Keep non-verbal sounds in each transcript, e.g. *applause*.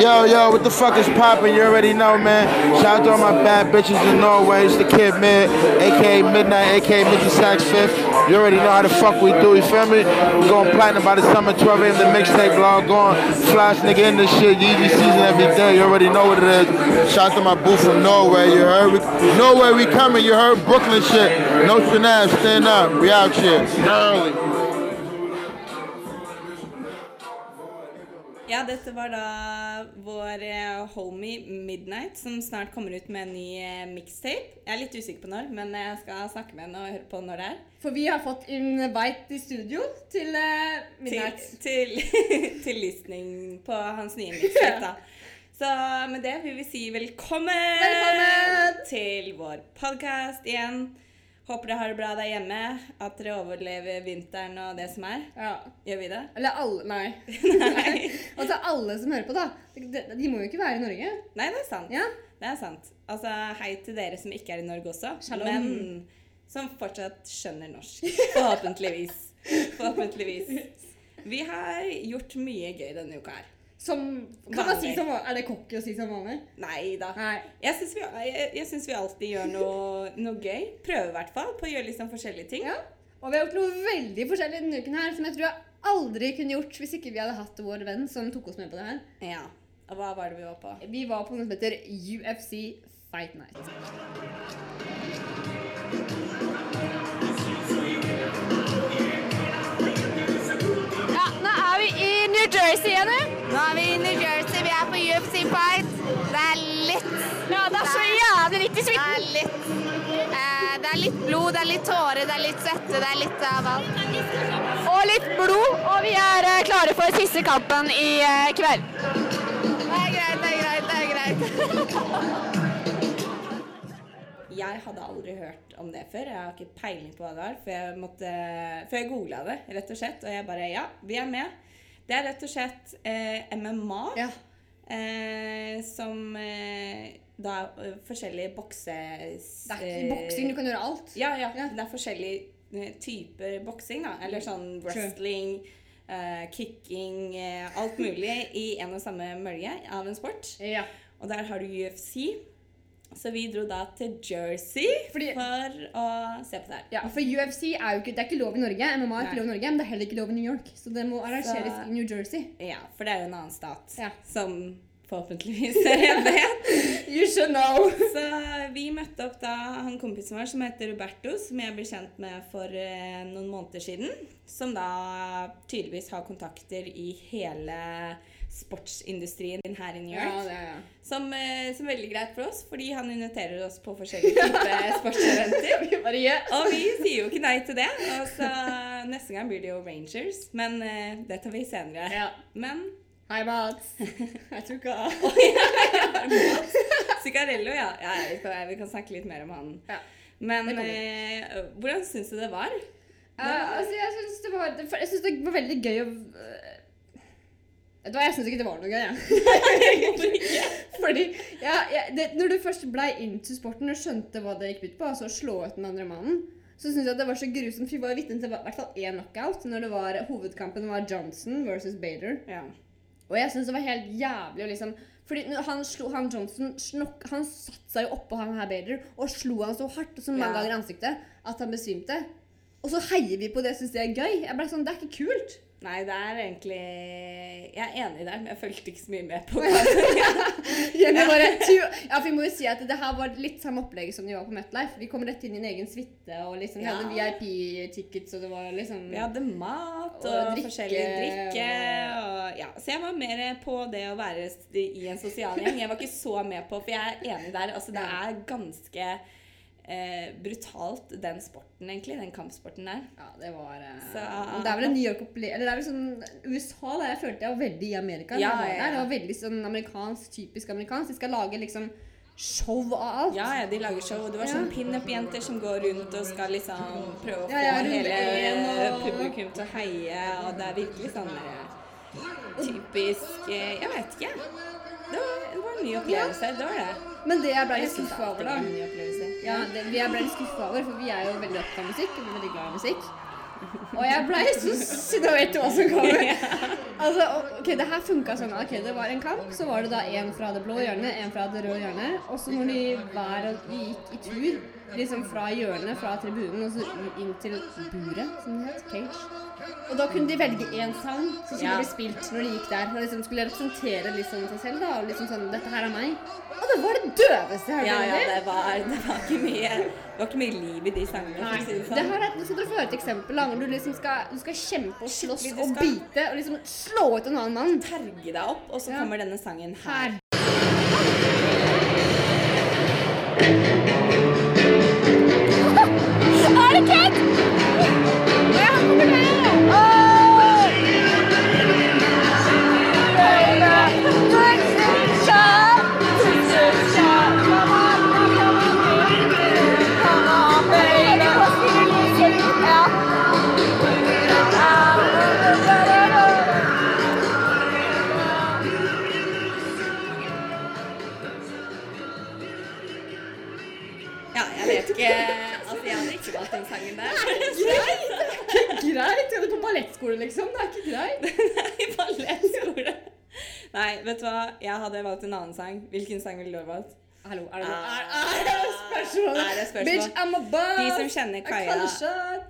Yo, yo, what the fuck is poppin'? You already know, man. Shout out to all my bad bitches in Norway. It's the Kid Mid, aka Midnight, aka Mickey Sacks Fifth. You already know how the fuck we do, you feel me? We going platinum by the summer, 12 a.m. The mixtape blog going. Flash nigga in this shit, Yeezy season every day. You already know what it is. Shout out to my boo from Norway, you heard? We, Norway, we coming, you heard? Brooklyn shit. No finesse, stand up. We out here. Early. Ja, dette var da vår eh, homie Midnight, som snart kommer ut med en ny eh, mixtape. Jeg er litt usikker på når, men jeg skal snakke med henne og høre på når det er. For vi har fått invite i studio til uh, Midnight. Til, til, *laughs* til listening på hans nye mixtape, da. Så med det vil vi si velkommen, Velkommen! til vår podkast igjen. Håper dere har det bra der hjemme, at dere overlever vinteren og det som er. Ja. Gjør vi det? Eller alle Nei. *laughs* Og til alle som hører på, da. De, de må jo ikke være i Norge. Nei, det er sant. Ja. Det er sant. Altså, hei til dere som ikke er i Norge også, Shalom. men som fortsatt skjønner norsk. Forhåpentligvis. *laughs* Forhåpentligvis. Vi har gjort mye gøy denne uka her. Som Kan man si som vanlig? Er det cocky å si som vanlig? Nei da. Nei. Jeg syns vi, jeg, jeg synes vi alltid gjør noe, noe gøy. Prøver i hvert fall på å gjøre liksom forskjellige ting. Ja. Og vi har gjort noe veldig forskjellig denne uken her, som jeg tror jeg aldri kunne gjort hvis ikke vi hadde hatt vår venn som tok oss med på det her. Ja. Og hva var det vi var på? Vi var på noe som heter UFC Fight Night. Ja, nå er vi i New Jersey igjen, du. Nå er vi i New Jersey, vi er på UFC Fight. Det er litt Ja, det er så jævlig litt i Det svitten. er litt eh, Det er litt blod, det er litt tårer, det er litt svette, det er litt av alt. Og litt blod, og vi er eh, klare for siste kampen i eh, kveld. Det er greit, det er greit, det er greit. Jeg hadde aldri hørt om det før. Jeg har ikke peiling på hva det var. For jeg, måtte, jeg googla det, rett og slett. Og jeg bare Ja, vi er med. Det er rett og slett eh, MMA. Ja. Eh, som eh, da er forskjellige bokse... Det er ikke boksing, du kan gjøre alt. Ja, ja, Ja. Det er forskjellige eh, typer boksing, da. Eller sånn wrestling, eh, kicking, eh, alt mulig i en og samme mølje av en sport. Ja. Og der har du UFC. Så vi dro da til Jersey Fordi- for å se på det her. Ja, for UFC er jo ikke, det er ikke lov i Norge, MMA er ikke Nei. lov i Norge, men det er heller ikke lov i New York. Så det må arrangeres Så- i New Jersey. Ja, for det er jo en annen stat Ja. som forhåpentligvis er det. *laughs* You should know. Så vi møtte opp da han kompisen vår som heter Roberto, som jeg ble kjent med for eh, noen måneder siden. Som da tydeligvis har kontakter i hele sportsindustrien her i New York. Ja, det ja. Som, eh, som er veldig greit for oss, fordi han inviterer oss på forskjellige typer *laughs* sportseventer. Og vi sier jo ikke nei til det. Og så neste gang blir det jo Rangers. Men eh, det tar vi senere. Ja. Men Hei, Mats. Jeg tror ikke Sigarello, ja. ja vi, kan, vi kan snakke litt mer om han. Ja. Men eh, hvordan syns du det var? Uh, altså, jeg syns det, det var veldig gøy å Vet du hva, jeg syns ikke det var noe gøy, jeg. *laughs* Fordi ja, ja, det, Når du først blei into sporten og skjønte hva det gikk ut på, altså å slå ut den andre mannen, så syns jeg at det var så grusomt. Vi var vitne til i hvert fall én knockout når det var hovedkampen var Johnson versus Bader. Ja. Og jeg syns det var helt jævlig å liksom fordi han slo han Johnson snok, Han satte seg jo oppå han her Bader og slo han så hardt og så mange Ja. ganger i ansiktet at han besvimte. Og så heier vi på det syns det er gøy. Jeg ble sånn, Det er ikke kult. Nei, det er egentlig Jeg er enig der, men jeg fulgte ikke så mye med på *laughs* det. bare, *laughs* «Tu- ja, for Vi må jo si at det her var litt samme opplegg som de var på MetLife. Vi kom rett inn i en egen suite og liksom, vi hadde VIP-tickets og det var liksom Vi hadde mat og, Og drikke, forskjellig drikke. Og, ja. Så jeg var mer på det å være i en sosial gjeng. Jeg var ikke så med på, for jeg er enig der. Altså, det er ganske eh, brutalt, den sporten, egentlig. Den kampsporten der. Ja, det var eh, Så- Det er vel en New York-opplevelse Eller det er vel sånn USA da, Jeg følte jeg var veldig i Amerika. Ja, ja, ja. Det var veldig sånn amerikansk, typisk amerikansk. De skal lage liksom show av alt. Ja, ja, de lager show. Det var Ja. sånn pinup-jenter som går rundt og skal liksom prøve å få Ja, hele og- publikum til å heie, og det er virkelig sånn eh, typisk eh, Jeg vet ikke. Det var, det var en ny opplevelse. Det var det. Men det jeg ble litt skuffa over, da ja, det, Vi jeg ble litt skuffa over, for vi er jo veldig opptatt av musikk. og veldig glad i musikk. Og jeg blei så sinna, vet du hva som kommer. Altså, ok, Det her funka sånn. ok, Det var en kamp, så var det da en fra det blå hjørnet, en fra det røde hjørnet. Og så når de hver gikk i tur, liksom fra hjørnet, fra tribunen, og så inn til buret, som det het, cage. Og da kunne de velge én sang som skulle Ja. bli spilt når de gikk der. Og liksom skulle representere liksom seg selv, da. Og liksom sånn Dette her er meg. Og det var det døveste jeg Ja, hørte. ja, det var, det var ikke mye Det var ikke mye liv i de sangene. å si det Det sånn. her er, nå skal dere få høre et eksempel da, når du liksom skal, du skal kjempe og slåss Skikkelig, og skal- bite og liksom slå ut en annen mann. Terge deg opp, og så Ja. kommer denne sangen her. Her. Er det kødd? Ja, han kommer ballettskole, liksom? Det er ikke greit. *laughs* Nei, ballettskole. Nei, vet du hva? Jeg hadde valgt en annen sang. Hvilken sang ville du ha valgt? Hallo, er det, Ah. er, er det spørsmål? Er det spørsmål? Bitch, I'm a boss. De som kjenner Kaja,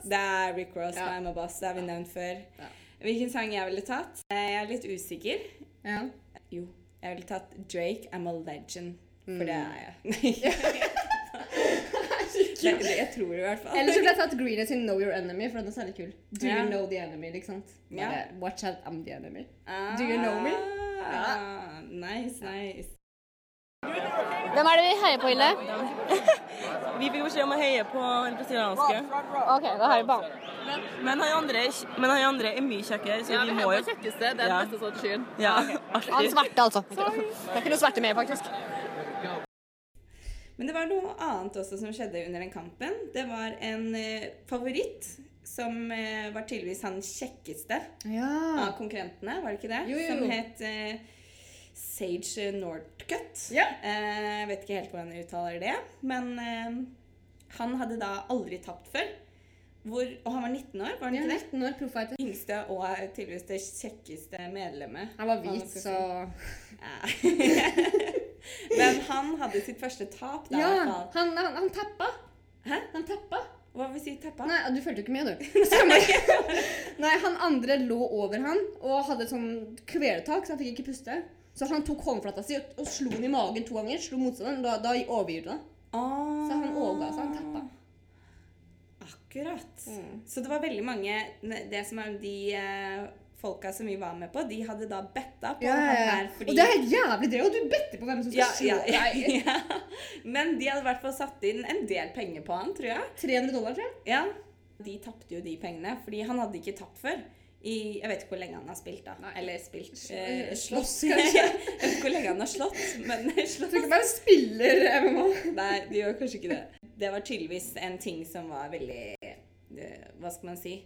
det er Rick Ross Ja. I'm a Boss. Det har vi nevnt før. Ja. Hvilken sang jeg ville tatt? Jeg er litt usikker. Ja. Jo, jeg ville tatt Drake, I'm a Legend. For Mm. det er jeg. *laughs* *laughs* det, det, jeg tror i hvert fall. Eller så ville jeg tatt Green sin Know Your Enemy, for den er særlig kul. Do Ja. you know the enemy, liksom? Ja. Bare, Watch out, I'm the enemy. Ah, Do you know me? Nice, nice. Hvem er det vi heier på, Ille? *laughs* Vi fikk beskjed om å heie på den brasilianske. Ok, da heier vi på han. Men han andre, men han andre er mye kjekkere, så vi må jo kjekkeste. Det er Ja. den beste strategien. Ja, *laughs* Han alltid. svarte, altså. Det er ikke noe sverte med, faktisk. Men det var noe annet også som skjedde under den kampen. Det var en eh, favoritt som eh, var tydeligvis han kjekkeste Ja. av konkurrentene, var det ikke det? Jo, jo. Som het eh, Sage Northcutt. Ja. Eh, vet ikke helt hvordan jeg uttaler det, men eh, han hadde da aldri tapt før. Hvor, og han var 19 år, var han Ja, ikke det? 19 år, profighter. Yngste og tydeligvis det kjekkeste medlemmet. Han var hvit, så si. Ja. *laughs* *laughs* *laughs* Men han hadde sitt første tap, da. Ja, han, han, han tappa. Hæ? Han tappa. Hva vil si tappa? Nei, du fulgte ikke med, du. *laughs* *laughs* Nei, han andre lå over han og hadde et sånn kvelertak, så han fikk ikke puste. Så han tok håndflata si og, og slo den i magen to ganger. Slo motstanderen. Da, da overgir det. Ah. Så han overga seg. Han tappa. Akkurat. Mm. Så det var veldig mange Det som er de eh, folka som vi var med på, de hadde da betta på Ja, han her fordi Og det er helt jævlig det, og du better på hvem som skal ja, slå ja, deg. *laughs* ja. Men de hadde i hvert fall satt inn en del penger på han, tror jeg. 300 dollar, tror jeg. Ja. De tapte jo de pengene, fordi han hadde ikke tapt før. I, jeg vet ikke hvor lenge han har spilt, da. Nei. Eller spilt Eh, eh, slåss, slåss. kanskje. *laughs* jeg vet ikke hvor lenge han har slått, men *laughs* Jeg tror ikke bare spiller MMA. Nei, de gjør kanskje ikke det. Det var tydeligvis en ting som var veldig eh, Hva skal man si?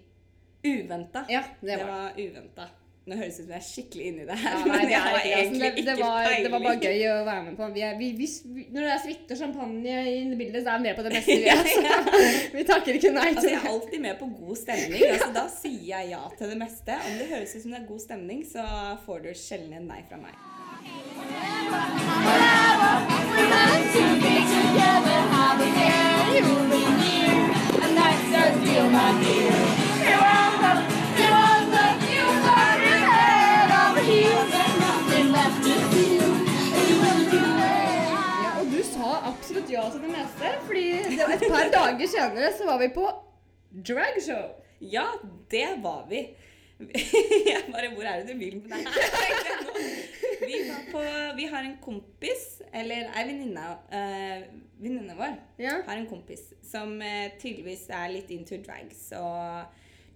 Uventa. Ja, det Det var det. var uventa. Nå høres det ut som jeg er skikkelig inni det her. Ja, nei, men det, jeg er har egentlig altså, det, det, ikke var, det var bare gøy å være med på. Vi er, vi, vi, når det er suite og champagne i bildet, så er vi med på det meste. Vi, *laughs* altså. *laughs* vi takker ikke nei Altså, til jeg er alltid med på god stemning. *laughs* Altså, da sier jeg ja til det meste. Om det høres ut som det er god stemning, så får du sjelden en nei fra meg. Absolutt ja til det meste, fordi det var et par dager senere så var vi på dragshow. Ja, det var vi. *laughs* Jeg bare Hvor er det du vil med det her? Vi, på, vi har en kompis, eller ei venninne øh, Venninna vår Ja. har en kompis som eh, tydeligvis er litt into drags og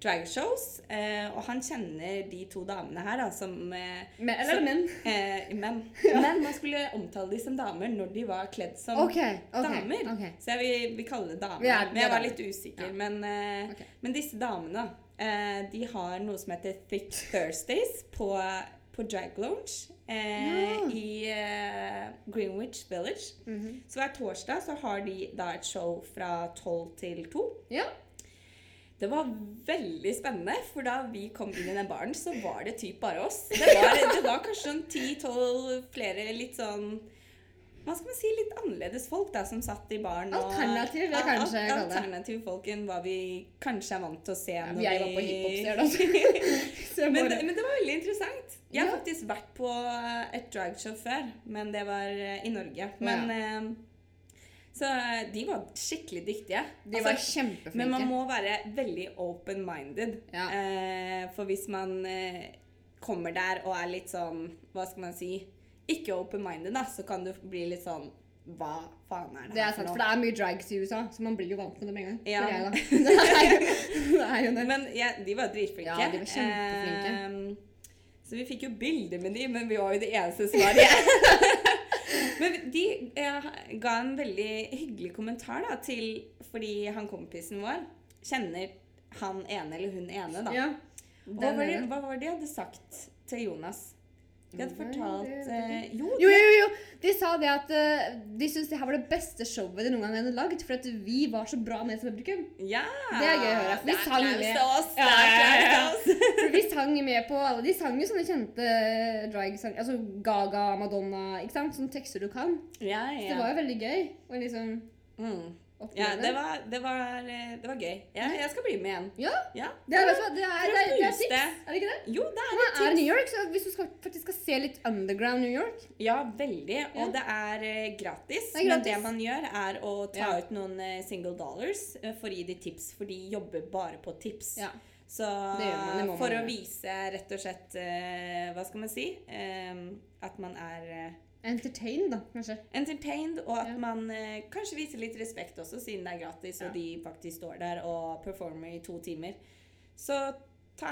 dragshows. Eh, og han kjenner de to damene her, da, som eh, Men, eller som- menn. Eh, menn. *laughs* Men man skulle omtale de som damer når de var kledd som okay, okay, damer. Okay. Så jeg vil, vil kalle det damer. Ja, men jeg var litt usikker. Ja. Men, eh, men disse damene, eh, de har noe som heter Thick *laughs* Thursdays på, på Drag Lounge eh, Ja. i eh, Greenwich Village. Mhm. Så hver torsdag så har de da et show fra 12 til 2. Ja. Det var veldig spennende, for da vi kom inn i den baren, så var det typ bare oss. Det var, det var kanskje sånn ti-tolv flere litt sånn hva skal man si, litt annerledes folk da, som satt i baren. Alternativ, vil jeg kanskje al- det. Alternativ folk enn hva vi kanskje er vant til å se. Ja, når jeg var på hiphop-ser, da. *laughs* Men, det, men det var veldig interessant. Jeg har Ja. faktisk vært på et dragshow før, men det var eh, i Norge. Men eh, Så eh, de var skikkelig dyktige. De Altså, kjempeflinke. men man må være veldig open-minded. Ja. Eh, for hvis man eh, kommer der og er litt sånn Hva skal man si? Ikke open-minded, da, så kan du bli litt sånn Hva faen er det, Det er her sant, for for det er mye drags i USA, så man blir jo vant med det med en gang. Ja. Jeg. *laughs* *laughs* Det er jo det. Er jo det. Men ja, de var dritflinke. Ja, de var kjempeflinke. Eh, så vi fikk jo bilder med de, men vi var jo det eneste som var igjen. *laughs* men de eh, ga en veldig hyggelig kommentar da, til Fordi han kompisen vår kjenner han ene eller hun ene, da. Ja. Og hva var, det, hva var det de hadde sagt til Jonas? De hadde fortalt eh, Jo, Jo, jo, jo! De sa det at uh, de syntes det her var det beste showet de noen gang hadde lagd, for at vi var så bra med som publikum. ja! Det er gøy å høre, vi sang med. oss! Ja, ja, ja, vi sang med på alle De sang jo sånne kjente drag-sanger. Altså Gaga, Madonna, ikke sant? Sånne tekster du kan. Ja, Så det var jo veldig gøy å liksom Mm. oppleve. ja det, var, det, var, eh, det var gøy. Ja, jeg skal bli med igjen. Ja, Ja. det er, det er, det er, tips. Er det ikke det? Jo, det er tips. New York, så hvis du skal, faktisk skal se litt underground New York Ja, veldig. Og Ja. det er eh, gratis. Det Men det man gjør, er å ta Ja. ut noen eh, single dollars eh, for å gi de tips, for de jobber bare på tips. Ja. Så man, for å vise rett og slett uh, Hva skal man si? Eh, at man er uh, Entertained, da, kanskje. entertained, og at Ja. man eh, kanskje viser litt respekt også, siden det er gratis, og de faktisk står der og performer i to timer. Så ta,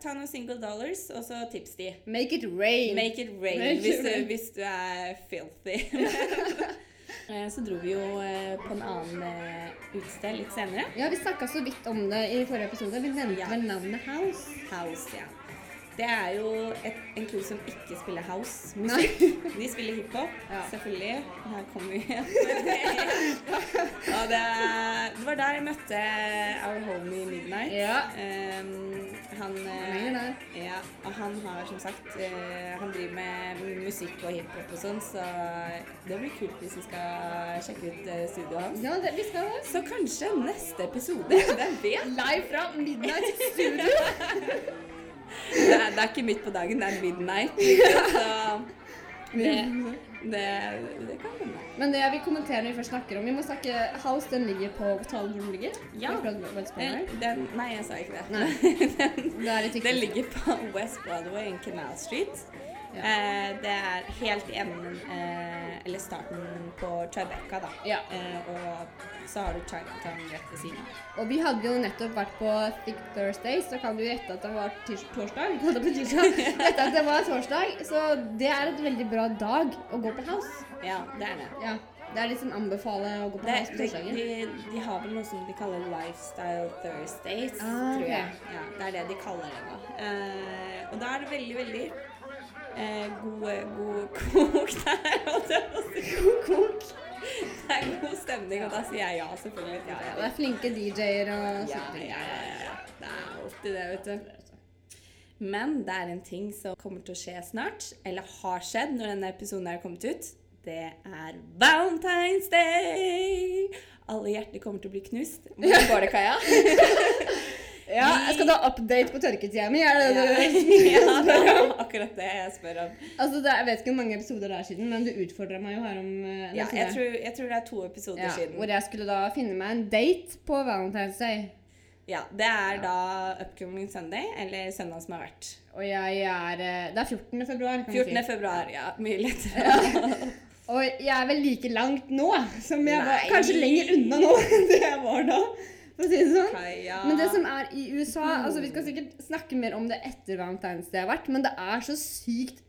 ta noen single dollars, og så tips de. Make it rain. Make it rain Make it hvis, du, rain. hvis du er filthy. *laughs* *laughs* Eh, så dro vi jo eh, på en annen eh, utested litt senere. Ja, vi snakka så vidt om det i forrige episode. Vi nevnte Ja. vel navnet House. House, ja. Det er jo et, en crew som ikke spiller house-musikk. De spiller hiphop, *laughs* Ja. selvfølgelig. Her kommer vi igjen *laughs* det. Det, var der jeg møtte our homie Midnight. Ja. Um, han, eh, henger ja, og han har som sagt eh, Han driver med musikk og hiphop og sånn, så det blir kult hvis vi skal sjekke ut eh, studioet hans. Ja, det, vi skal det. Så kanskje neste episode. *laughs* Hvem vet? Live fra Midnight Studio. *laughs* Det er, det er ikke midt på dagen, det er midnight. *laughs* Så det, det, det kan hende. Men det jeg vil kommentere når vi først snakker om Vi må snakke House, den ligger på Talen hvor den ligger. Ja. Eh, Den, nei, jeg sa ikke det. Nei. *laughs* den, Det den ligger på West Broadway in Canal Street. Eh, det er helt i enden eh, Eller starten på Tribeca, da. Ja. Eh, og så har du Chinatown rett ved siden av. Og vi hadde jo nettopp vært på Thick Thursday, så kan du gjette at det var torsdag. Gjette *laughs* at det var torsdag, så det er et veldig bra dag å gå på House. Ja, det er det. Ja, Det er liksom anbefale å gå på Det, House de, de har vel noe som de kaller Lifestyle Thursdays, Ah, tror jeg. Ja, det er det de kaller det nå. Eh, og da er det veldig, veldig eh, god, god kok der. holdt jeg på å si. God kok. Det er god stemning, og da sier jeg ja, selvfølgelig. Ja, Ja, det er flinke DJ-er og ja, sånne ja, ja, ja. Det er alltid det, vet du. Men det er en ting som kommer til å skje snart, eller har skjedd når denne episoden er kommet ut. Det er Valentine's Day! Alle hjerter kommer til å bli knust. Hvordan *laughs* går det, Kaja? *laughs* Ja, jeg skal da update på tørketida mi. Er det det du *laughs* ja, det er akkurat det jeg spør om. Altså, det er, Jeg vet ikke hvor mange episoder det er siden, men du utfordra meg jo her om uh, Ja, jeg tror, jeg tror det er to episoder Ja, siden. Hvor jeg skulle da finne meg en date på Valentine's Day. Ja, Det er da Upcoming Sunday, eller søndag som har vært. Og jeg er eh, Det er 14. februar. kan man 14. Si. februar, ja. Mye lettere. Og jeg er vel like langt nå som jeg var Kanskje lenger unna nå *laughs* enn det jeg var da. For å si det sånn. Kaja. Men det som er i USA altså Vi skal sikkert snakke mer om det etter Valentine's Day har vært, men det er så sykt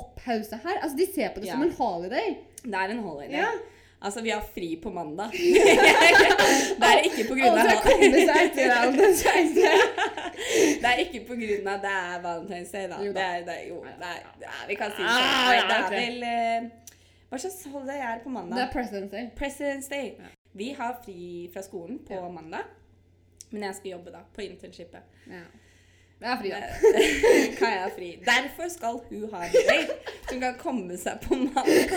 opphausa her. Altså De ser på det Ja. som en holiday. Det er en holiday. Ja. Altså, vi har fri på mandag. *laughs* det er ikke på grunn Alle av skal komme seg etter Valentine's Day. *laughs* Det er ikke på grunn av det er Valentine's Day, da. Jo Det er, det er, jo, det er, ja, vi kan si det Ah. Det er vel eh, Hva slags holiday er det på mandag? Det er President's Day. President's Day. Vi har fri fra skolen på mandag. Men jeg skal jobbe, da. På internshipet. Ja. Jeg er fri, da. *laughs* Kaja er fri. Derfor skal hun ha en date. Så hun kan komme seg på mandag.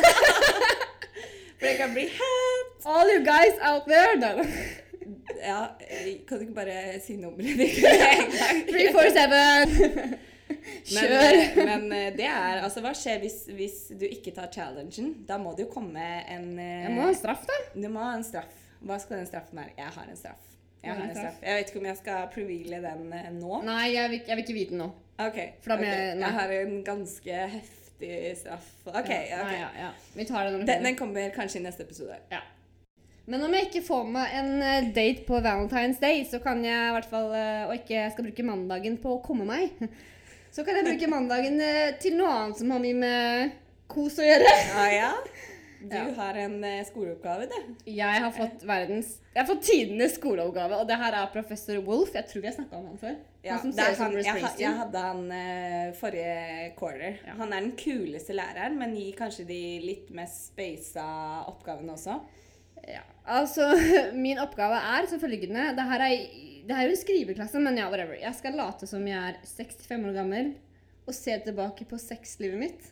*laughs* For det kan bli hett. All you guys out there, da. Ja, kan du ikke bare si nummeret ditt med en gang? *laughs* 347. *laughs* Kjør. Men, men eh, det er Altså, hva skjer hvis, hvis du ikke tar challengen? Da må det jo komme en eh, Jeg må ha en straff, da. Du må ha en straff. Hva skal den straffen være? Jeg har en straff. Jeg har en straff? Jeg vet ikke om jeg skal preveale den eh, nå. Nei, jeg vil, jeg vil ikke vite den nå. OK. For da blir jeg-. Jeg har en ganske heftig straff. OK. Ja, ok. ja, ja. Vi tar den, Den, den kommer kanskje i neste episode. Ja. Men om jeg ikke får meg en eh, date på Valentine's Day, så kan jeg i hvert fall, eh, og ikke skal bruke mandagen på å komme meg, *laughs* så kan jeg bruke mandagen eh, til noe annet som har mye med kos å gjøre. *laughs* Ah, ja? Du Ja. har en eh, skoleoppgave, du. Jeg har fått verdens Jeg har fått tidenes skoleoppgave, og det her er professor Wolf. Jeg tror vi har snakka om han før. Ja, han han, jeg, jeg hadde han uh, forrige quarter. Ja. Han er den kuleste læreren, men gir kanskje de litt mest spasa oppgavene også. Ja, altså, *laughs* min oppgave er som følgende det her, er, det er jo en skriveklasse, men ja, whatever. Jeg skal late som jeg er 65 år gammel og se tilbake på sexlivet mitt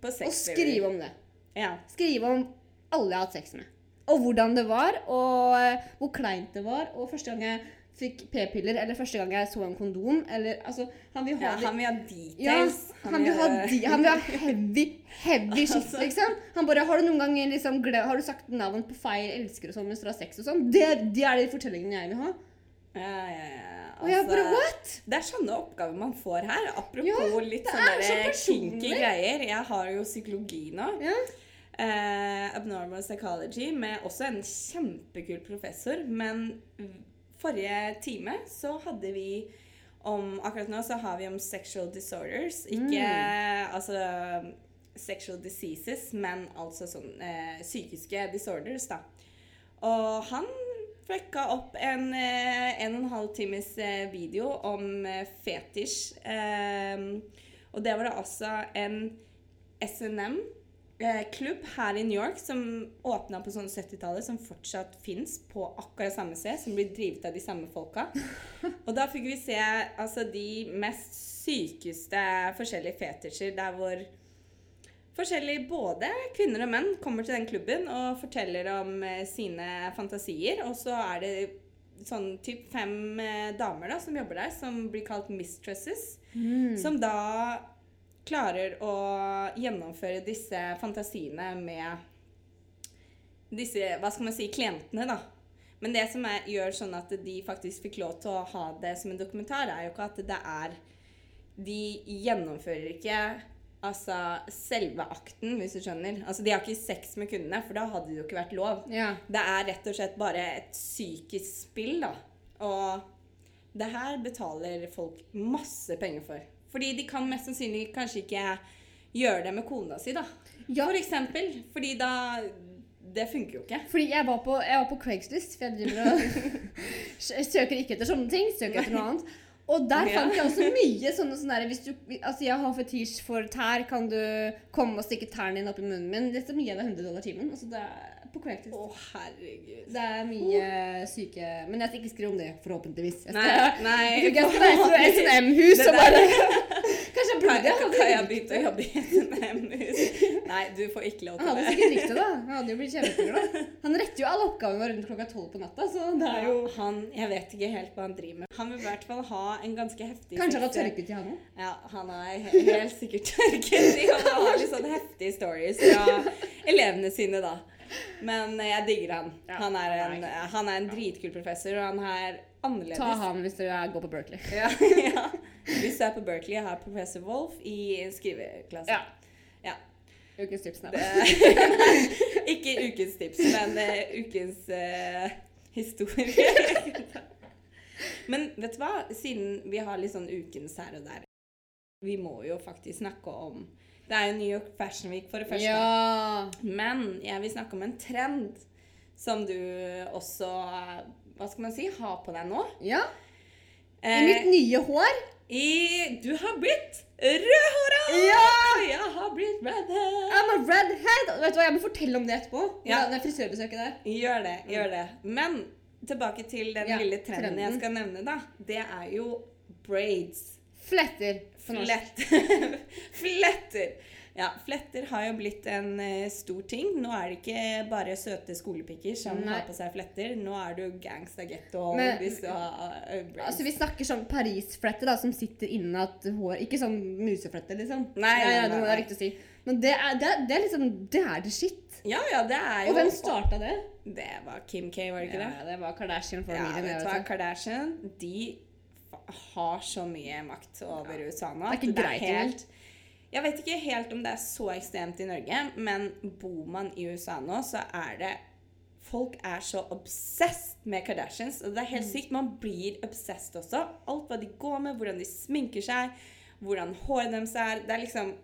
På og skrive om det. Ja. Skrive om alle jeg har hatt sex med. Og hvordan det var, og eh, hvor kleint det var, og første gang jeg fikk p-piller, eller første gang jeg så en kondom, eller altså Han vil ha ja, han vil ha ja, details. han vil ha, de, han vil ha heavy, heavy shit, *laughs* Altså. liksom. Han bare, Har du noen gang liksom, har du sagt navn på feil elsker og sånn mens du har sex og sånn? Det, det er de fortellingene jeg vil ha. Ja, ja, ja. Jeg bare, Altså, what? det er sånne oppgaver man får her. Apropos Ja, litt sånne så kinky greier. Jeg har jo psykologi nå. Ja. Eh, abnormal psychology med også en kjempekul professor. Men forrige time så hadde vi om Akkurat nå så har vi om sexual disorders. Ikke altså sexual diseases, men altså sånn eh, psykiske disorders, da. Og han flekka opp en eh, en og en halv times eh, video om eh, fetisj. Eh, og det var det altså en SNM eh, klubb her i New York som åpna på sånn 70-tallet, som fortsatt fins på akkurat samme sted, som blir drevet av de samme folka. *laughs* Og da fikk vi se altså de mest sykeste forskjellige fetisjer der hvor forskjellige både kvinner og menn kommer til den klubben og forteller om eh, sine fantasier, og så er det sånn typ fem eh, damer da, som jobber der, som blir kalt mistresses, som da klarer å gjennomføre disse fantasiene med disse, hva skal man si, klientene, da. Men det som er, gjør sånn at de faktisk fikk lov til å ha det som en dokumentar, er jo ikke at det er De gjennomfører ikke altså selve akten, hvis du skjønner. Altså De har ikke sex med kundene, for da hadde det jo ikke vært lov. Ja. Det er rett og slett bare et psykisk spill, da. Og det her betaler folk masse penger for. Fordi de kan mest sannsynlig kanskje ikke gjøre det med kona si, da. Ja. For eksempel. Fordi da Det funker jo ikke. Fordi jeg var på, jeg var på Craigslist, for jeg driver og *laughs* *laughs* søker ikke etter sånne ting, søker etter noe annet. Og der fant jeg også *laughs* mye sånne sånne hvis du, Altså, jeg har fetisj for tær, kan du komme og stikke tærne dine opp i munnen min? Dette gir mye deg 100 dollar timen. Altså, det er på. Å, herregud. Det er mye syke Men jeg skal ikke skrive om det, forhåpentligvis. Jeg skal, Nei, nei. jeg skal reise til SNM-hus og bare Kanskje jeg burde Kan, jeg begynne å jobbe i et NM-hus? Nei, du får ikke lov til det. Han hadde sikkert likt det, da. *laughs* Han hadde jo blitt kjempeglad. Han retter jo alle oppgavene rundt klokka tolv på natta, så det er jo Han, Jeg vet ikke helt hva han driver med. Han vil i hvert fall ha en ganske heftig Kanskje han har tørket i han òg? Ja, han er he- helt sikkert tørket i. Han har litt sånn heftige stories fra elevene sine, da. Men eh, jeg digger han. Han er en, nei. han er en dritkul professor, og han er annerledes. Ta han hvis du går på Berkeley. Ja, *laughs* ja. Hvis du er på Berkeley, jeg har professor Wolf i skriveklasse. Ja. Ukens tips nei. *laughs* *laughs* Ikke ukens tips, *laughs* men uh, ukens uh, historie. men vet du hva? Siden vi har litt sånn ukens her og der, vi må jo faktisk snakke om Det er jo New York Fashion Week, for det første. Ja. Men jeg vil snakke om en trend som du også Hva skal man si? Har på deg nå. ja. I Eh, mitt nye hår. I Du har blitt rødhåra! Ja! Jeg har blitt redhead. I'm a redhead. Vet du hva, Jeg må fortelle om det etterpå. Ja. Det frisørbesøket der. Gjør det, gjør det. Men tilbake til den Ja, lille trenden, jeg skal nevne, da. Det er jo braids. Fletter på norsk. Flett. *laughs* Fletter. Ja, fletter har jo blitt en eh, stor ting. Nå er det ikke bare søte skolepikker som Nei. har på seg fletter. Nå er du gangsta getto Men- hvis du har uh. Altså, Vi snakker sånn Paris-fletter da, som sitter inni at hår Ikke sånn musefletter, liksom. Nei, ja, nei, ja, nei, det nei. riktig å si. Men det er, det, er, det er liksom Det er det shit. ja, ja, det er jo Og hvem starta det? Det var Kim K, var det ikke Ja, det? det var Kardashian-familien. vet det, vet. Kardashian de har så mye makt over USA nå. Det er ikke greit helt Jeg vet ikke helt om det er så ekstremt i Norge, men bor man i USA nå, så er det Folk er så obsessed med Kardashians, og det er Mm. helt sykt. Man blir obsessed også. Alt hva de går med, hvordan de sminker seg, hvordan håret deres er. Det er liksom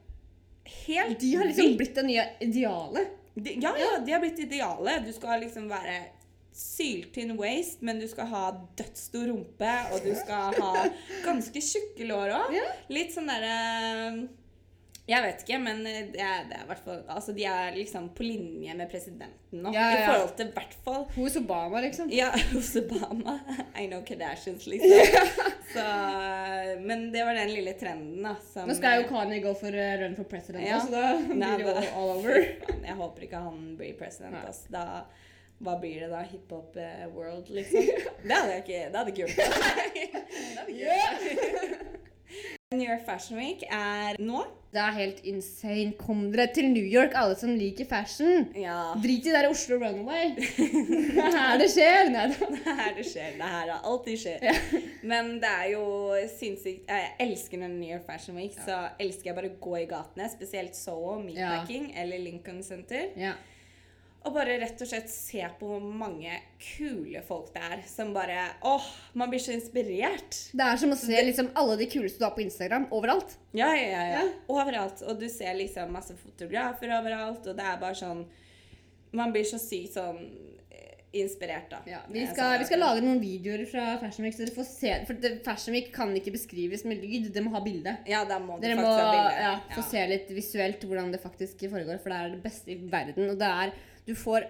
helt De har liksom blitt det nye idealet. De, ja, ja, de har blitt idealet. Du skal liksom være syltynn waist, men du skal ha dødsstor rumpe, og du skal ha *laughs* ganske tjukke lår òg. Litt sånn derre Jeg vet ikke, men det er, det er Altså, de er liksom på linje med presidenten nå. Ja, ja. I forhold til hvert fall Hos Obama, liksom. ja, *laughs* hos Obama. I know Kardashians, *laughs* liksom. Så, men det var den lille trenden, da. Som, Nå skal jo Kanye gå for uh, run for president, Ja. så da blir det jo all over. *laughs* Jeg håper ikke han blir president. Ass. Da, hva blir det da? Hiphop eh, world, liksom? Det hadde jeg ikke, det hadde ikke gjort. det hadde ikke gjort. New York Fashion Week er nå. Det er helt insane. Kom dere til New York, alle som liker fashion. Ja. Drit i der Oslo Runaway. Det er her det skjer. Nei. *laughs* Det er her det skjer. Det er her det alltid skjer. Men det er jo sinnssykt Jeg elsker den New York Fashion Week, så elsker jeg bare å gå i gatene. Spesielt Soho, Meatpacking eller Lincoln Center. Ja. Og bare rett og slett se på hvor mange kule folk det er som bare Åh, man blir så inspirert. Det er som å se liksom, alle de kuleste du har på Instagram overalt. Ja, ja, ja, ja. Ja. Overalt. Og du ser liksom masse fotografer overalt, og det er bare sånn Man blir så sykt sånn eh, inspirert, da. Ja, vi, skal, vi skal lage noen videoer fra Fashion Week, så dere får se For det, Fashion Week kan ikke beskrives med lyd, det må ha bilde. Ja, da må Dere må ha bilde. ja, få se litt visuelt hvordan det faktisk foregår, for det er det beste i verden. Og det er Du får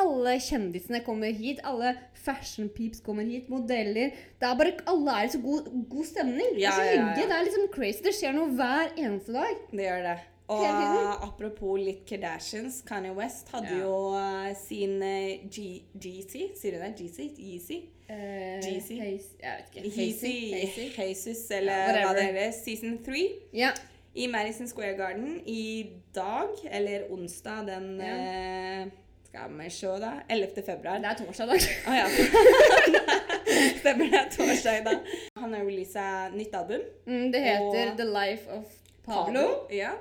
alle kjendisene kommer hit, alle fashion peeps kommer hit, modeller Det er bare Alle er i så god, god stemning. Ja, det er så ja, ja. Det er liksom crazy. Det skjer noe hver eneste dag. Det gjør det. Og apropos litt Kardashians, Kanye West hadde jo uh, sin eh, G GC, sier du det? GC? Yeezy? GC? Jeezy. Jeg vet ikke. Hazy, Hazy. Eller hva det heter. Season 3. Ja. I Madison Square Garden i dag, eller onsdag den Ja. eh, Skal vi se, da? 11. februar. Det er torsdag i dag. Å ja. *laughs* Stemmer det. Torsdag, da. Han har releasa nytt album. Mm, det heter Og- The Life of Pablo. Pablo. Ja.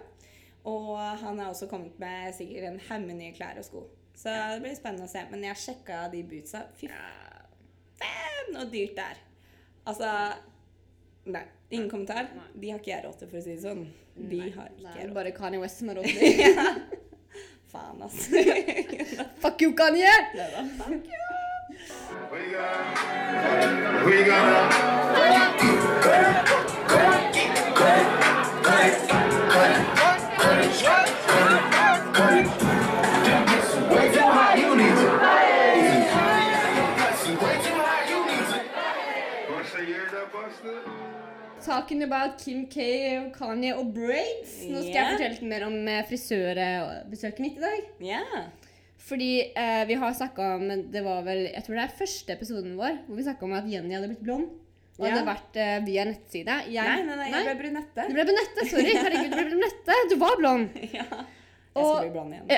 Og han har også kommet med sikkert en haug med nye klær og sko. Så det blir spennende å se. Men jeg sjekka de bootsa. Fy faen, så dyrt det er. Altså Nei. Ingen kommentar. De har ikke jeg råd til, for å si det sånn. De har ikke Nei, jeg råd bare Kanye West som har råd *laughs* til det. Faen, ass. *laughs* Fuck you, Kanye! We gonna way you to. Wanna say you heard that, Buster? Talking about Kim K og Kanye og braids. Nå skal jeg fortelle litt mer om eh, frisørbesøket mitt i dag. Ja. Fordi eh, vi har snakka om Det var vel Jeg tror det er første episoden vår hvor vi snakka om at Jenny hadde blitt blond. Og Ja. hadde vært eh, via nettside. Jeg, Nei, nei, nei, jeg ble brunette. Du ble brunette. Sorry. Herregud, du ble brunette. Du var blond. *laughs* Ja. Jeg Og- skal bli blond igjen. *laughs*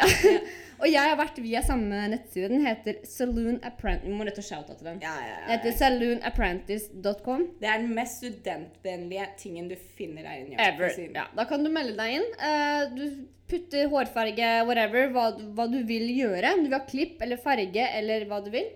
Ja. og jeg har vært via samme nettside. Den heter Saloon Apprentice. Vi må rett og slett til den. Ja, ja, Den ja, heter saloonapprentice.com. Det er den mest studentvennlige tingen du finner her i New York. Ever. Ja, da kan du melde deg inn. Uh, du putter hårfarge, whatever, hva, hva du vil gjøre. Om du vil ha klipp eller farge eller hva du vil.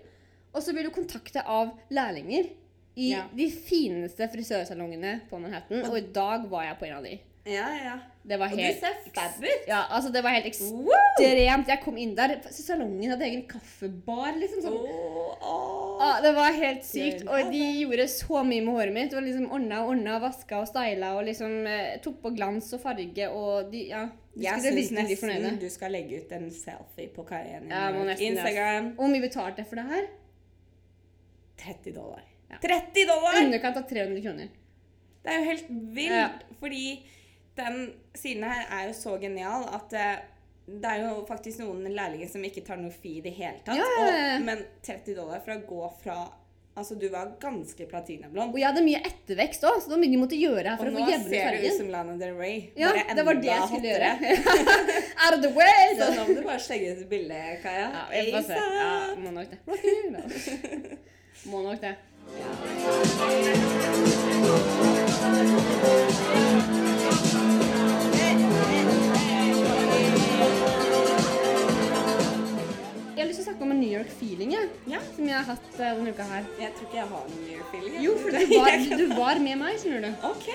Og så vil du kontakte av lærlinger i Ja. de fineste frisørsalongene på Manhattan. Og i dag var jeg på en av de. Ja, ja. Det var Og du helt ser fab ut. Ja, altså det var helt ekstremt. Jeg kom inn der. Salongen hadde egen kaffebar, liksom. Sånn. Oh, oh. Ah, det var helt sykt. Og de gjorde så mye med håret mitt. Og var liksom Ordna og ordna, vaska og styla og liksom eh, tok på glans og farge og de Ja. De Jeg skulle syns nesten du skal legge ut en selfie på karrieren Ja, nesten. Instagram. Hvor mye betalte jeg for det her? 30 dollar. Ja. 30 dollar! Underkant av 300 kroner. Det er jo helt vilt. Ja. Fordi den siden her er jo så genial at eh, det er jo faktisk noen lærlinger som ikke tar noe fee i det hele tatt. Ja, ja, ja. Og, men 30 dollar for å gå fra Altså, du var ganske platinablond. Og jeg hadde mye ettervekst òg, så det var mye jeg måtte gjøre for Og å nå få jevnet ser du ut som Lana Del Rey. Ja, bare det var det jeg skulle hottere. gjøre. *laughs* Out of the way! Så nå må du bare slenge ut et bilde, Kaja. Ja, vi får se. Ja, må nok det. *laughs* Må nok det. Jeg har lyst til å snakke om en New York-feeling Ja. som jeg har hatt eh, denne uka her. Jeg tror ikke jeg har noen New York-feeling. Jo, for du var, du var med meg, skjønner du. OK.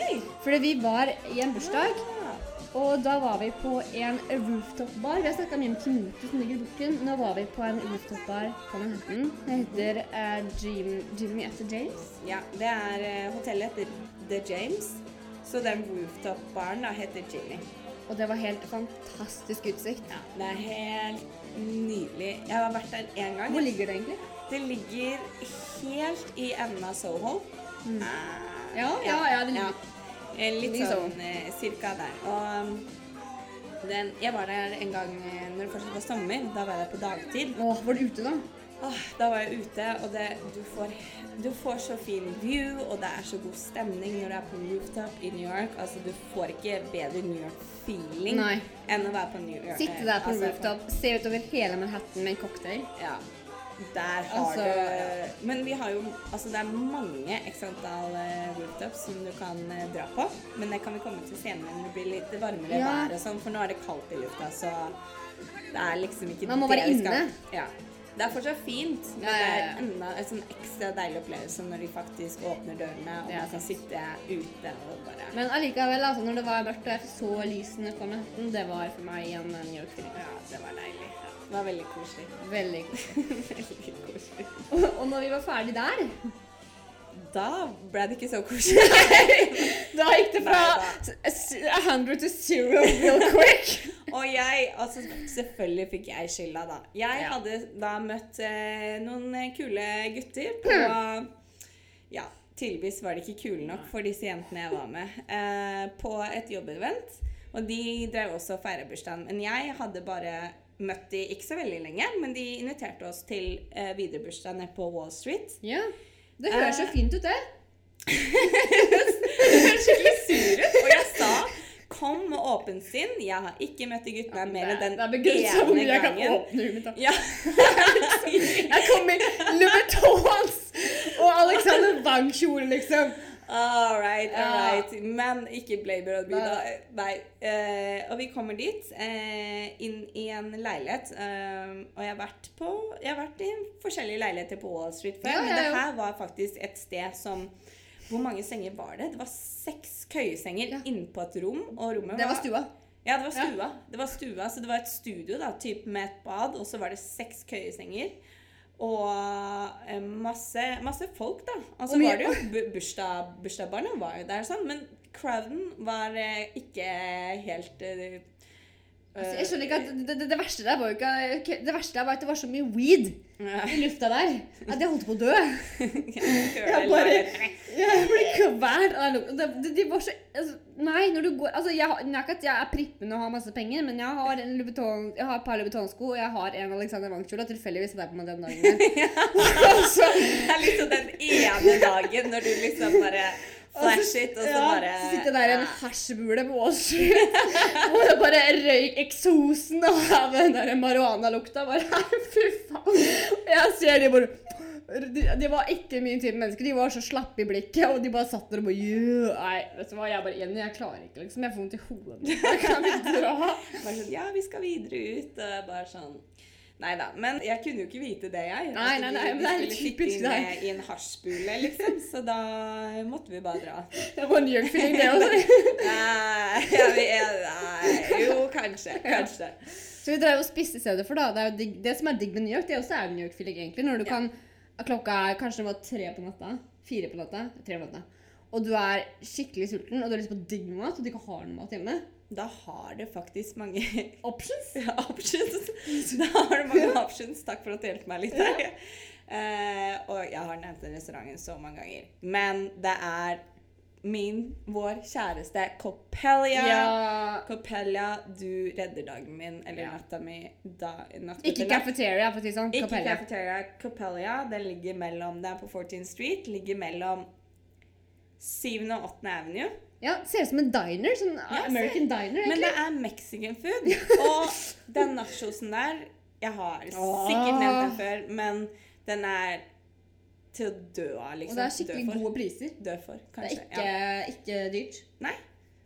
Fordi vi var i en bursdag, Ja. og da var vi på en rooftop-bar. Vi har snakka mye om Kimoto som ligger i bukken. Nå var vi på en rooftop-bar på Manhattan. Det heter Jim, Jimmy etter James. Ja, det er uh, hotellet heter The James. Så den rooftop-baren heter Jimmy. Og det var helt fantastisk utsikt. Ja, det er helt nydelig. Jeg har vært der én gang. Hvor ligger det egentlig? Det ligger helt i enden av Soho. Mm. Ah, Ja, ja, ja, det ligger- ja. Litt ligger sånn eh, cirka der. Og den, jeg var der en gang eh, når det fortsatt var sommer. Da var jeg der på dagtid. Åh, var du ute da? Da var jeg ute, og det, du, får, du får så fin view, og det er så god stemning når du er på rooftop i New York. Altså, du får ikke bedre New York-feeling enn å være på New York. Sitte der på Altså, rooftop, se utover hele Manhattan med en cocktail. Ja. Der har Altså, du Men vi har jo Altså, det er mange x antall eh, rooftops som du kan eh, dra på. Men det kan vi komme til senere når det blir litt varmere Ja. vær og sånn, for nå er det kaldt i lufta, så det er liksom ikke Man må det være vi skal- inne. Ja. Det er fortsatt fint, men det er enda en sånn ekstra deilig opplevelse når de faktisk åpner dørene, og man kan sitte ute og bare Men allikevel, altså, når det var mørkt og jeg så lysene på natten, det var for meg en New York-film. Ja, det var deilig. Det var veldig koselig. Veldig *laughs* veldig koselig. *laughs* Og, og når vi var ferdig der, Da ble det ikke så koselig. *laughs* da gikk det fra Nei, 100 til 0 real quick. *laughs* Og jeg, altså selvfølgelig fikk jeg skylda, da. Jeg Ja. hadde da møtt eh, noen eh, kule gutter på Ja, tydeligvis var de ikke kule nok for disse jentene jeg var med. Eh, på et jobbevent. Og de drev også og feira bursdagen. Men jeg hadde bare møtt de ikke så veldig lenge, men de inviterte oss til eh, videre bursdag nede på Wall Street. Ja, det høres så fint ut, det. *laughs* Skikkelig sur ut. Og jeg sa Kom med åpent sinn. Jeg har ikke møtt de guttene mer enn den ene gangen. det er begrenset hvor mye jeg kan åpne huet mitt. Ja. *laughs* Jeg kom i Louboutins og Alexander Wang-kjole, liksom. All right, all Ja. right. Men ikke Blaber og da. Nei. Uh, og vi kommer dit, uh, inn i en leilighet. Uh, og jeg har vært på Jeg har vært i forskjellige leiligheter på Wall Street før, Ja, men ja, det her var faktisk et sted som Hvor mange senger var det? Det var seks køyesenger Ja. inne på et rom. Og rommet Det var stua. Ja, det var Ja. stua. Det var stua, Så det var et studio da, typ med et bad, og så var det seks køyesenger. Og eh, masse, masse folk, da. Altså, var det jo bu- bursdag, bursdagsbarna var jo der, sånn, men crowden var eh, ikke helt eh, Altså, jeg skjønner ikke at det, det, det verste der var jo ikke Det verste der var at det var så mye weed i lufta der at jeg holdt på å dø. *laughs* Jeg bare Jeg ble kvalt det- De var så altså, Nei, når du går Altså, jeg, jeg, at jeg er prippen og har masse penger, men jeg har en Louboutin, jeg har et par Louboutin-sko, og jeg har en Alexander Wang-kjole, og tilfeldigvis er det på meg den dagen. der. *laughs* *laughs* Så- Det er liksom den ene dagen når du liksom bare flash it, og så ja, bare så sitter der en hasjbule på Wall Street, *laughs* og det bare røyk eksosen av den der marihuana-lukta. Bare *laughs* fy faen. Jeg ser de bare de, de var ikke min type mennesker. De var så slappe i blikket, og de bare satt der og bare yeah. Nei, vet du hva, jeg bare Jenny, jeg klarer ikke, liksom. Jeg får vondt i hodet. Kan vi dra. Bare sånn, ja, vi skal videre ut, og bare sånn Nei da. Men jeg kunne jo ikke vite det, jeg. Nei, nei, nei, men det er typisk deg. I en hasjbule, liksom. Så da måtte vi bare dra. *laughs* Det var New York-feeling, det også. *laughs* Nei, ja, vi er, nei Jo, kanskje. Kanskje. Så vi drev og spiste i stedet for, da. Det, er jo digg, det som er digg med New York, det er også er New York-feeling, egentlig. Når du Ja. kan Klokka er kanskje det var tre på natta. Fire på natta. Tre på natta. Og du er skikkelig sulten, og du har lyst på digg mat, og du ikke har noe mat hjemme. Da har det faktisk mange *laughs* Options? *laughs* ja, options. *laughs* Da har du mange options. Takk for at du hjelper meg litt her. Eh, og jeg har nevnt den restauranten så mange ganger. Men det er min, vår kjæreste Copelia. Ja. Copelia, du redder dagen min, eller Ja. natta mi. Da, natt Ikke cafeteria, for å si sånn. Ikke Cafeteria. Copelia. Den ligger mellom Det er på 14th Street. Ligger mellom 7. og 8. Avenue. Ja, ser ut som en diner. Sånn Ja, American diner, Men det er mexican food. *laughs* Og den nachosen der Jeg har sikkert nevnt den før, men den er til å dø av, liksom. Og det er skikkelig gode priser. Dø for, kanskje. Det er ikke, Ja. ikke dyrt. Nei.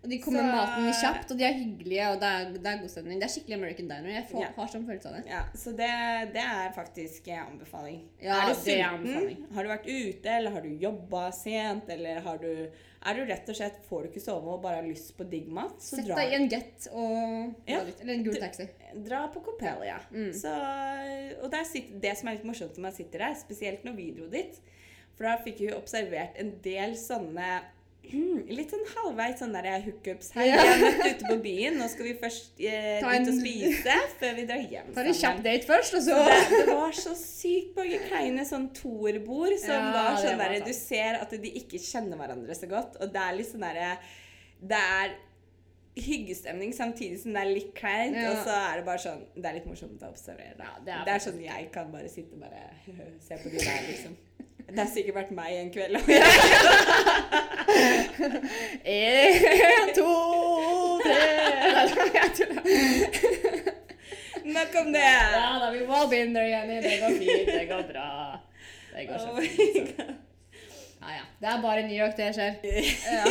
Og de kommer Så- med maten kjapt, og de er hyggelige, og det er, det er god stemning. Det er skikkelig American diner. Jeg får, Ja. har sånn følelse av det. Ja, så det, det er faktisk en anbefaling. Ja, er du det sulten? anbefaling. Har du vært ute, eller har du jobba sent, eller har du Er du rett og slett Får du ikke sove og bare har lyst på digg mat, så Sett dra, deg i en get og Ja. Eller en gul taxi. dra på Copelia. Mm. Så, og der sitter, det som er litt morsomt når man sitter der, spesielt når vi dro dit, for da fikk vi observert en del sånne Litt sånn halvveis sånn der hookups her. Ja. Vi har møtt ute på byen. Nå skal vi først eh, en, ut og spise før vi drar hjem. Ta en kjapp date først, og så Det, det var så sykt mange kleine sånn toerbord som Ja, var sånn derre der. Du ser at de ikke kjenner hverandre så godt, og det er litt sånn derre Det er hyggestemning samtidig som det er litt kleint, Ja. og så er det bare sånn Det er litt morsomt å observere. Da. Ja, det er det er sånn jeg kan bare sitte og bare *laughs* se på de der, liksom. Det har sikkert vært meg en kveld. *laughs* *laughs* En, to, tre. Nok om det! Ja da, vi må begynne igjen. Det går fint. Det går bra. Det går så fint. God. Ja, ja. Det er bare i New York det skjer. Ja.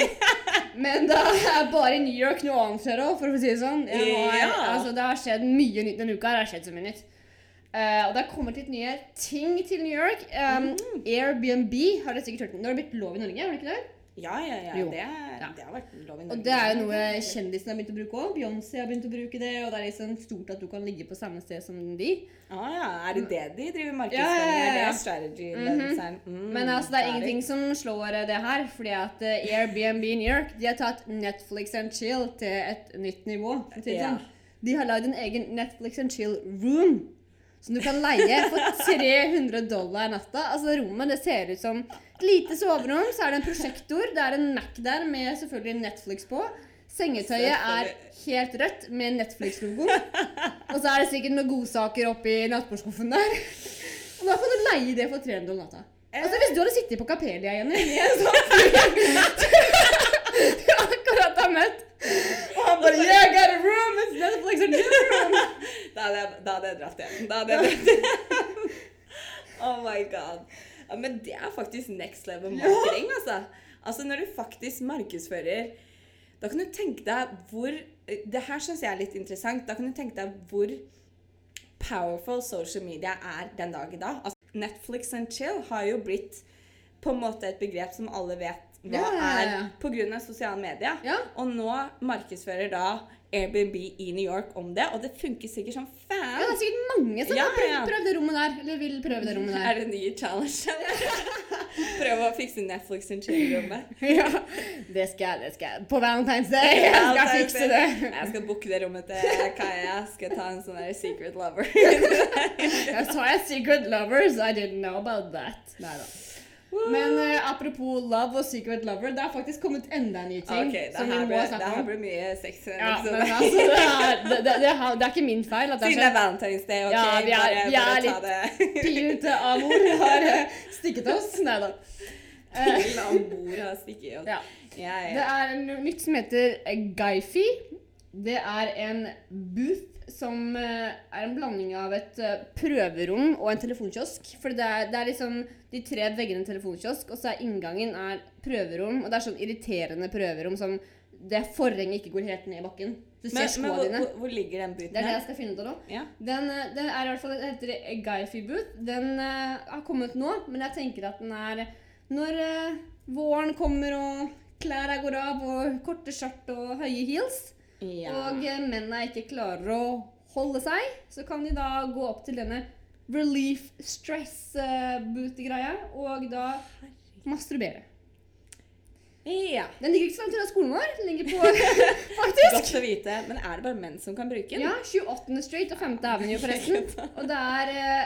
Men det er bare i New York noe annet skjer òg, for å si det sånn. Har, altså, det har skjedd mye nytt denne uka. Det har skjedd så mye nytt. Eh, og det har kommet litt nye ting til New York. Um, Airbnb har dere sikkert hørt om. Det har blitt lov i Norge, har det ikke det? Ja, ja, ja. Det, Ja. det har vært lov i Norge. Og det er jo noe kjendisene har begynt å bruke òg. Beyoncé har begynt å bruke det, og det er liksom stort at du kan ligge på samme sted som de. Ah, ja. Er det det de driver Ja, markedsføring? ja, ja, ja. det strategy? Mhm. ledelseren? Mm, Men altså, det er ingenting som slår eh, det her, fordi at Airbnb i New York de har tatt Netflix and chill til et nytt nivå. for å si det Ja. sånn. De har lagd en egen Netflix and chill room som du kan leie for 300 dollar natta. Altså Rommet det ser ut som et lite soverom, så er det en prosjektor, det er en Mac der med selvfølgelig Netflix på. Sengetøyet er helt rødt med Netflix-logo. Og så er det sikkert noen godsaker oppi nattbordskuffen der. Og da kan du leie det for 300 dollar natta. Altså Hvis du hadde sittet på Kapelia, Jenny, i en sånn *laughs* du akkurat har møtt bare Yeah, I got a room! It's Netflix and chill room! *laughs* Da hadde, jeg, da hadde jeg dratt hjem. Da hadde jeg dratt hjem. *laughs* oh my god. Ja, men det er faktisk next level marketing, altså. Altså når du faktisk markedsfører Da kan du tenke deg hvor Det her syns jeg er litt interessant. Da kan du tenke deg hvor powerful social media er den dag i dag. Altså, Netflix and chill har jo blitt på en måte et begrep som alle vet Ja, ja, ja. er pga. sosiale medier. Ja. Og nå markedsfører da Airbnb i New York om det, og det funker sikkert som Ja, det er sikkert mange som Ja, har prøvd, ja. prøvd det rommet der. Eller vil prøve det rommet der. Er det en ny challenge? *laughs* Prøve å fikse Netflix and chill-rommet. *laughs* Ja, det skal jeg. det skal jeg. På Valentine's Day. Jeg skal fikse det. Jeg skal booke det rommet til Kaja. Skal ta en sånn der secret lover. *laughs* Jeg sa jeg Secret Lovers. I didn't know about that. Neida. Men uh, apropos love og Secret Lover, det har faktisk kommet enda en ny ting Okay, det som vi må ble, det her ble mye sex. Ja, men altså, det er, *laughs* det, det, har, det er ikke min feil Siden det er. Valentine's Day, ok? Ja, vi er- bare, vi er litt *laughs* pilete av mor har eh, stikket oss. Nei da. Eh, om bord har stikket oss. ja. Ja, Det er noe nytt som heter eh, Guyfi. Det er en booth som eh, er en blanding av et eh, prøverom og en telefonkiosk. For det er, det er liksom de tre veggene en telefonkiosk, og så er inngangen er prøverom. Og det er sånn irriterende prøverom som det forhenget ikke går helt ned i bakken. Du ser Men, men hvor, dine. hvor, hvor ligger den Det er det jeg skal finne ut av nå. Ja. Den, eh, den er i hvert fall, det heter A Guyfi Booth. Den uh, har kommet nå, men jeg tenker at den er Når uh, våren kommer og klærne går av og korte skjørt og høye heels, Ja. og eh, mennene ikke klarer å holde seg, så kan de da gå opp til denne relief stress-boot-greia og da masturbere. ja. Den ligger ikke så langt unna skolen vår. Den ligger på *laughs* Faktisk! Godt å vite. Men er det bare menn som kan bruke den? Ja, 28. Street og 5. Avenue, *laughs* forresten. Og det er eh,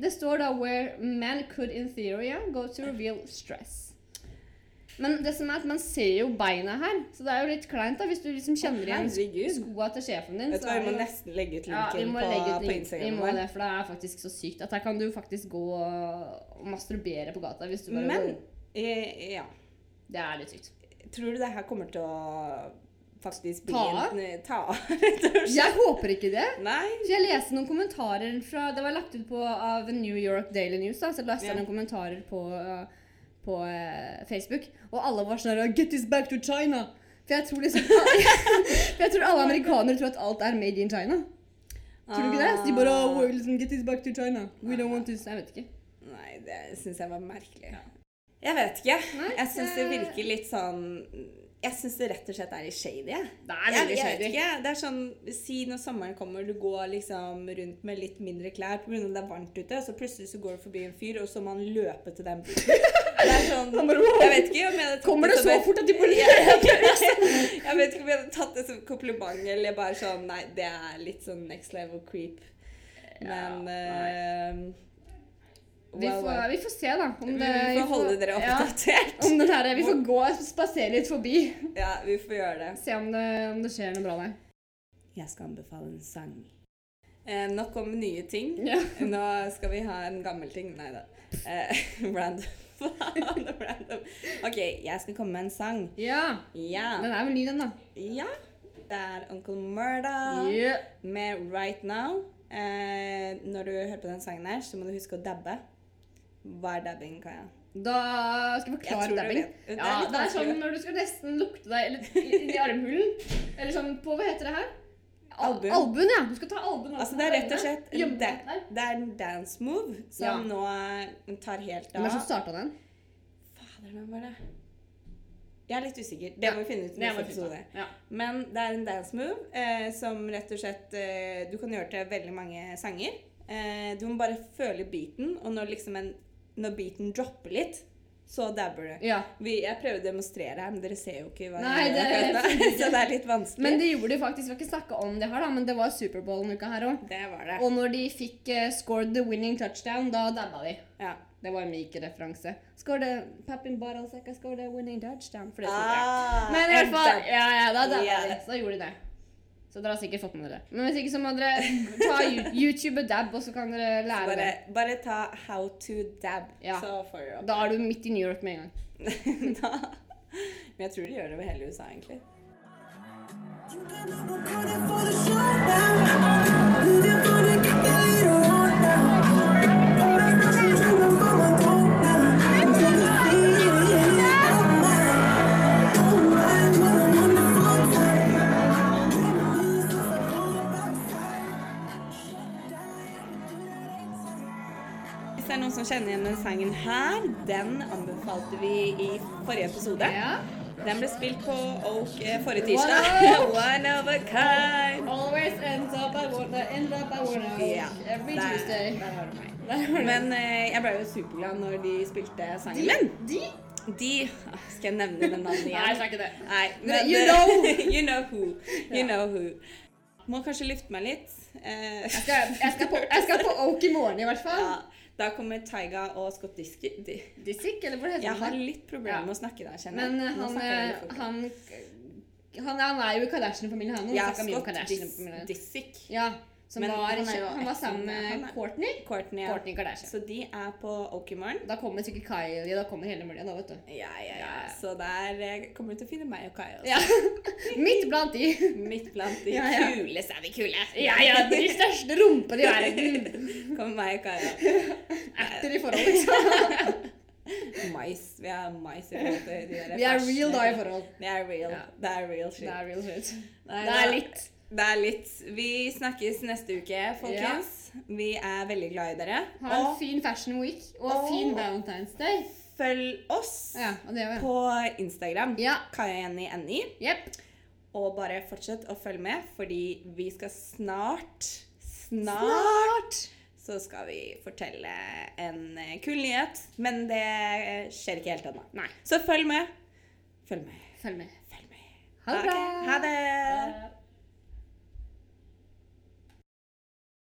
Det står da 'where men could in theory go to reveal stress'. Men det som er at man ser jo beina her, så det er jo litt kleint da, hvis du liksom kjenner igjen herregud. skoa til sjefen din. Vet du hva, vi må nesten legge ut linken ja, på, legge ut på link. Vi Instagram må det, for det er faktisk så sykt at her kan du faktisk gå og masturbere på gata hvis du bare Men eh, ja. Det er litt sykt. Tror du det her kommer til å faktisk bli Ta av? *laughs* slett? Jeg håper ikke det. Nei. Så jeg leste noen kommentarer fra Det var lagt ut på av New York Daily News. da, Så leste jeg Ja. noen kommentarer på, uh, på uh, Facebook, og alle var sånn Get this back to China! For jeg tror liksom *laughs* *laughs* For jeg tror alle amerikanere tror at alt er made in China. Tror du ikke det? Så de bare oh, liksom, Get this back to China. We don't want this Jeg vet ikke. Nei, det syns jeg var merkelig. Jeg vet ikke. Nei, Jeg syns det virker litt sånn Jeg syns det rett og slett er litt shady. Det er veldig shady. ikke. Det er sånn Si når sommeren kommer, du går liksom rundt med litt mindre klær pga. det er varmt ute, så plutselig så går du forbi en fyr, og så må han løpe til den byen. *laughs* Det sånn. Jeg vet ikke om jeg hadde tatt Kommer det så et- fort at de må *laughs* Ja. *laughs* Jeg vet ikke om jeg hadde tatt det som kompliment, eller bare sånn Nei, det er litt sånn next level creep. Men Vi well, får, vi får se, da. Om det, Vi får holde dere ja, oppdatert. om den her, vi får gå og spasere litt forbi. Ja, vi får gjøre det. Se om det, om det skjer noe bra der. Jeg skal anbefale en sang. Eh, nok om nye ting. Ja. Nå skal vi ha en gammel ting. Nei da. Eh, *laughs* random. *laughs* OK, jeg skal komme med en sang. ja. Ja. Den er vel ny, den, da. ja. Det er Uncle Murda Yeah. med Right Now. Eh, når du hører på den sangen her, så må du huske å dabbe. Hva er dabbing, Kaja? Da skal vi Jeg forklare dabbing. Det Ja, det er sånn når du skal nesten lukte deg i armhulen. Eller sånn på Hva heter det her? Albuen. Albuen, ja. Du skal ta albuen Altså, det er rett og slett en, da det er en dance move som Ja. nå eh, tar helt av. Hvem som starta den? Fader, hvem var det? Jeg er litt usikker. Det Ja, må vi finne ut i neste episode. Ja. Men det er en dance move eh, som rett og slett eh, Du kan gjøre til veldig mange sanger. Eh, du må bare føle beaten, og når liksom en Når beaten dropper litt, så dabber du. ja. Vi, jeg prøver å demonstrere her, men dere ser jo ikke hva Nei, jeg gjør. *laughs* Så det er litt vanskelig. Men det gjorde de faktisk. Vi har ikke snakka om det her, da, men det var Superbowl en uke her òg. det det. Og når de fikk uh, scored the winning touchdown, da dabba de. Ja. Det var en myk referanse. The popping bottles like I score the winning touchdown. For det Ah, ah, Men i hvert fall, ja, ja, da dabba yeah. de. Så da gjorde de det. Så dere har sikkert fått med dere. Men hvis ikke så må dere ta YouTube og dab, og så kan dere lære Bare, det. bare ta how to dab, Ja. så får du opp. Da er du midt i New York med en gang. *laughs* da. Men jeg tror de gjør det over hele USA, egentlig. Hvis kjenner igjen den sangen her, den anbefalte vi i forrige episode. Ja. Den ble spilt på Oak eh, forrige tirsdag. *laughs* One of a kind. Always ends up I wanna, end up I wanna. Ja, Every der- Tuesday. Der har du meg. Men eh, jeg ble jo superglad når de spilte sangen de, min. de? De ah, Skal jeg nevne den navnet igjen? Nei, jeg skal ikke det. Nei, *laughs* Men you know. *laughs* you know who. You Ja. know who. Må kanskje lufte meg litt. Eh, Jeg skal, jeg, skal på, jeg skal på Oak i morgen, i hvert fall. ja, da kommer Taiga og Scott Diski. Disick, eller hva heter jeg har litt problemer med å snakke der, kjenner. Men han, eh, han, han, han er jo i Kardashian-familien, han. Ja, Scott Dis. Disick. Ja, som Men var, han han var sammen med Courtney. Courtney, ja. Courtney Kardashian. Så de er på morgen. Da kommer sikkert Kylie, da kommer hele muligheten da, vet du. Ja, ja, ja. Så der eh, kommer du til å finne meg og også. Ja. *laughs* Midt blant de. Midt blant de Ja, ja. kule, sa vi kule. Ja, ja, de største rumpene i verden. *laughs* Kommer meg og Kai. Etter i *laughs* forhold, liksom. Mais. Vi er mais i forhold til de der Vi er real da i forhold. Det er real. Ja. Det er real shit. Det er real shit. Nei, Det er litt. Det er litt. Vi snakkes neste uke, folkens. Vi er veldig glad i dere. Ha en Og fin fashion week og Og- fin Valentine's Day. følg oss Ja, på Instagram. Ja. Kaja Jenny. Jepp. Og bare fortsett å følge med, fordi vi skal snart Snart så skal vi fortelle en eh, kul nyhet. Men det skjer ikke helt ennå. Nei. Så følg med. Følg med. Følg med. Følg med. Ha det bra. Ha det.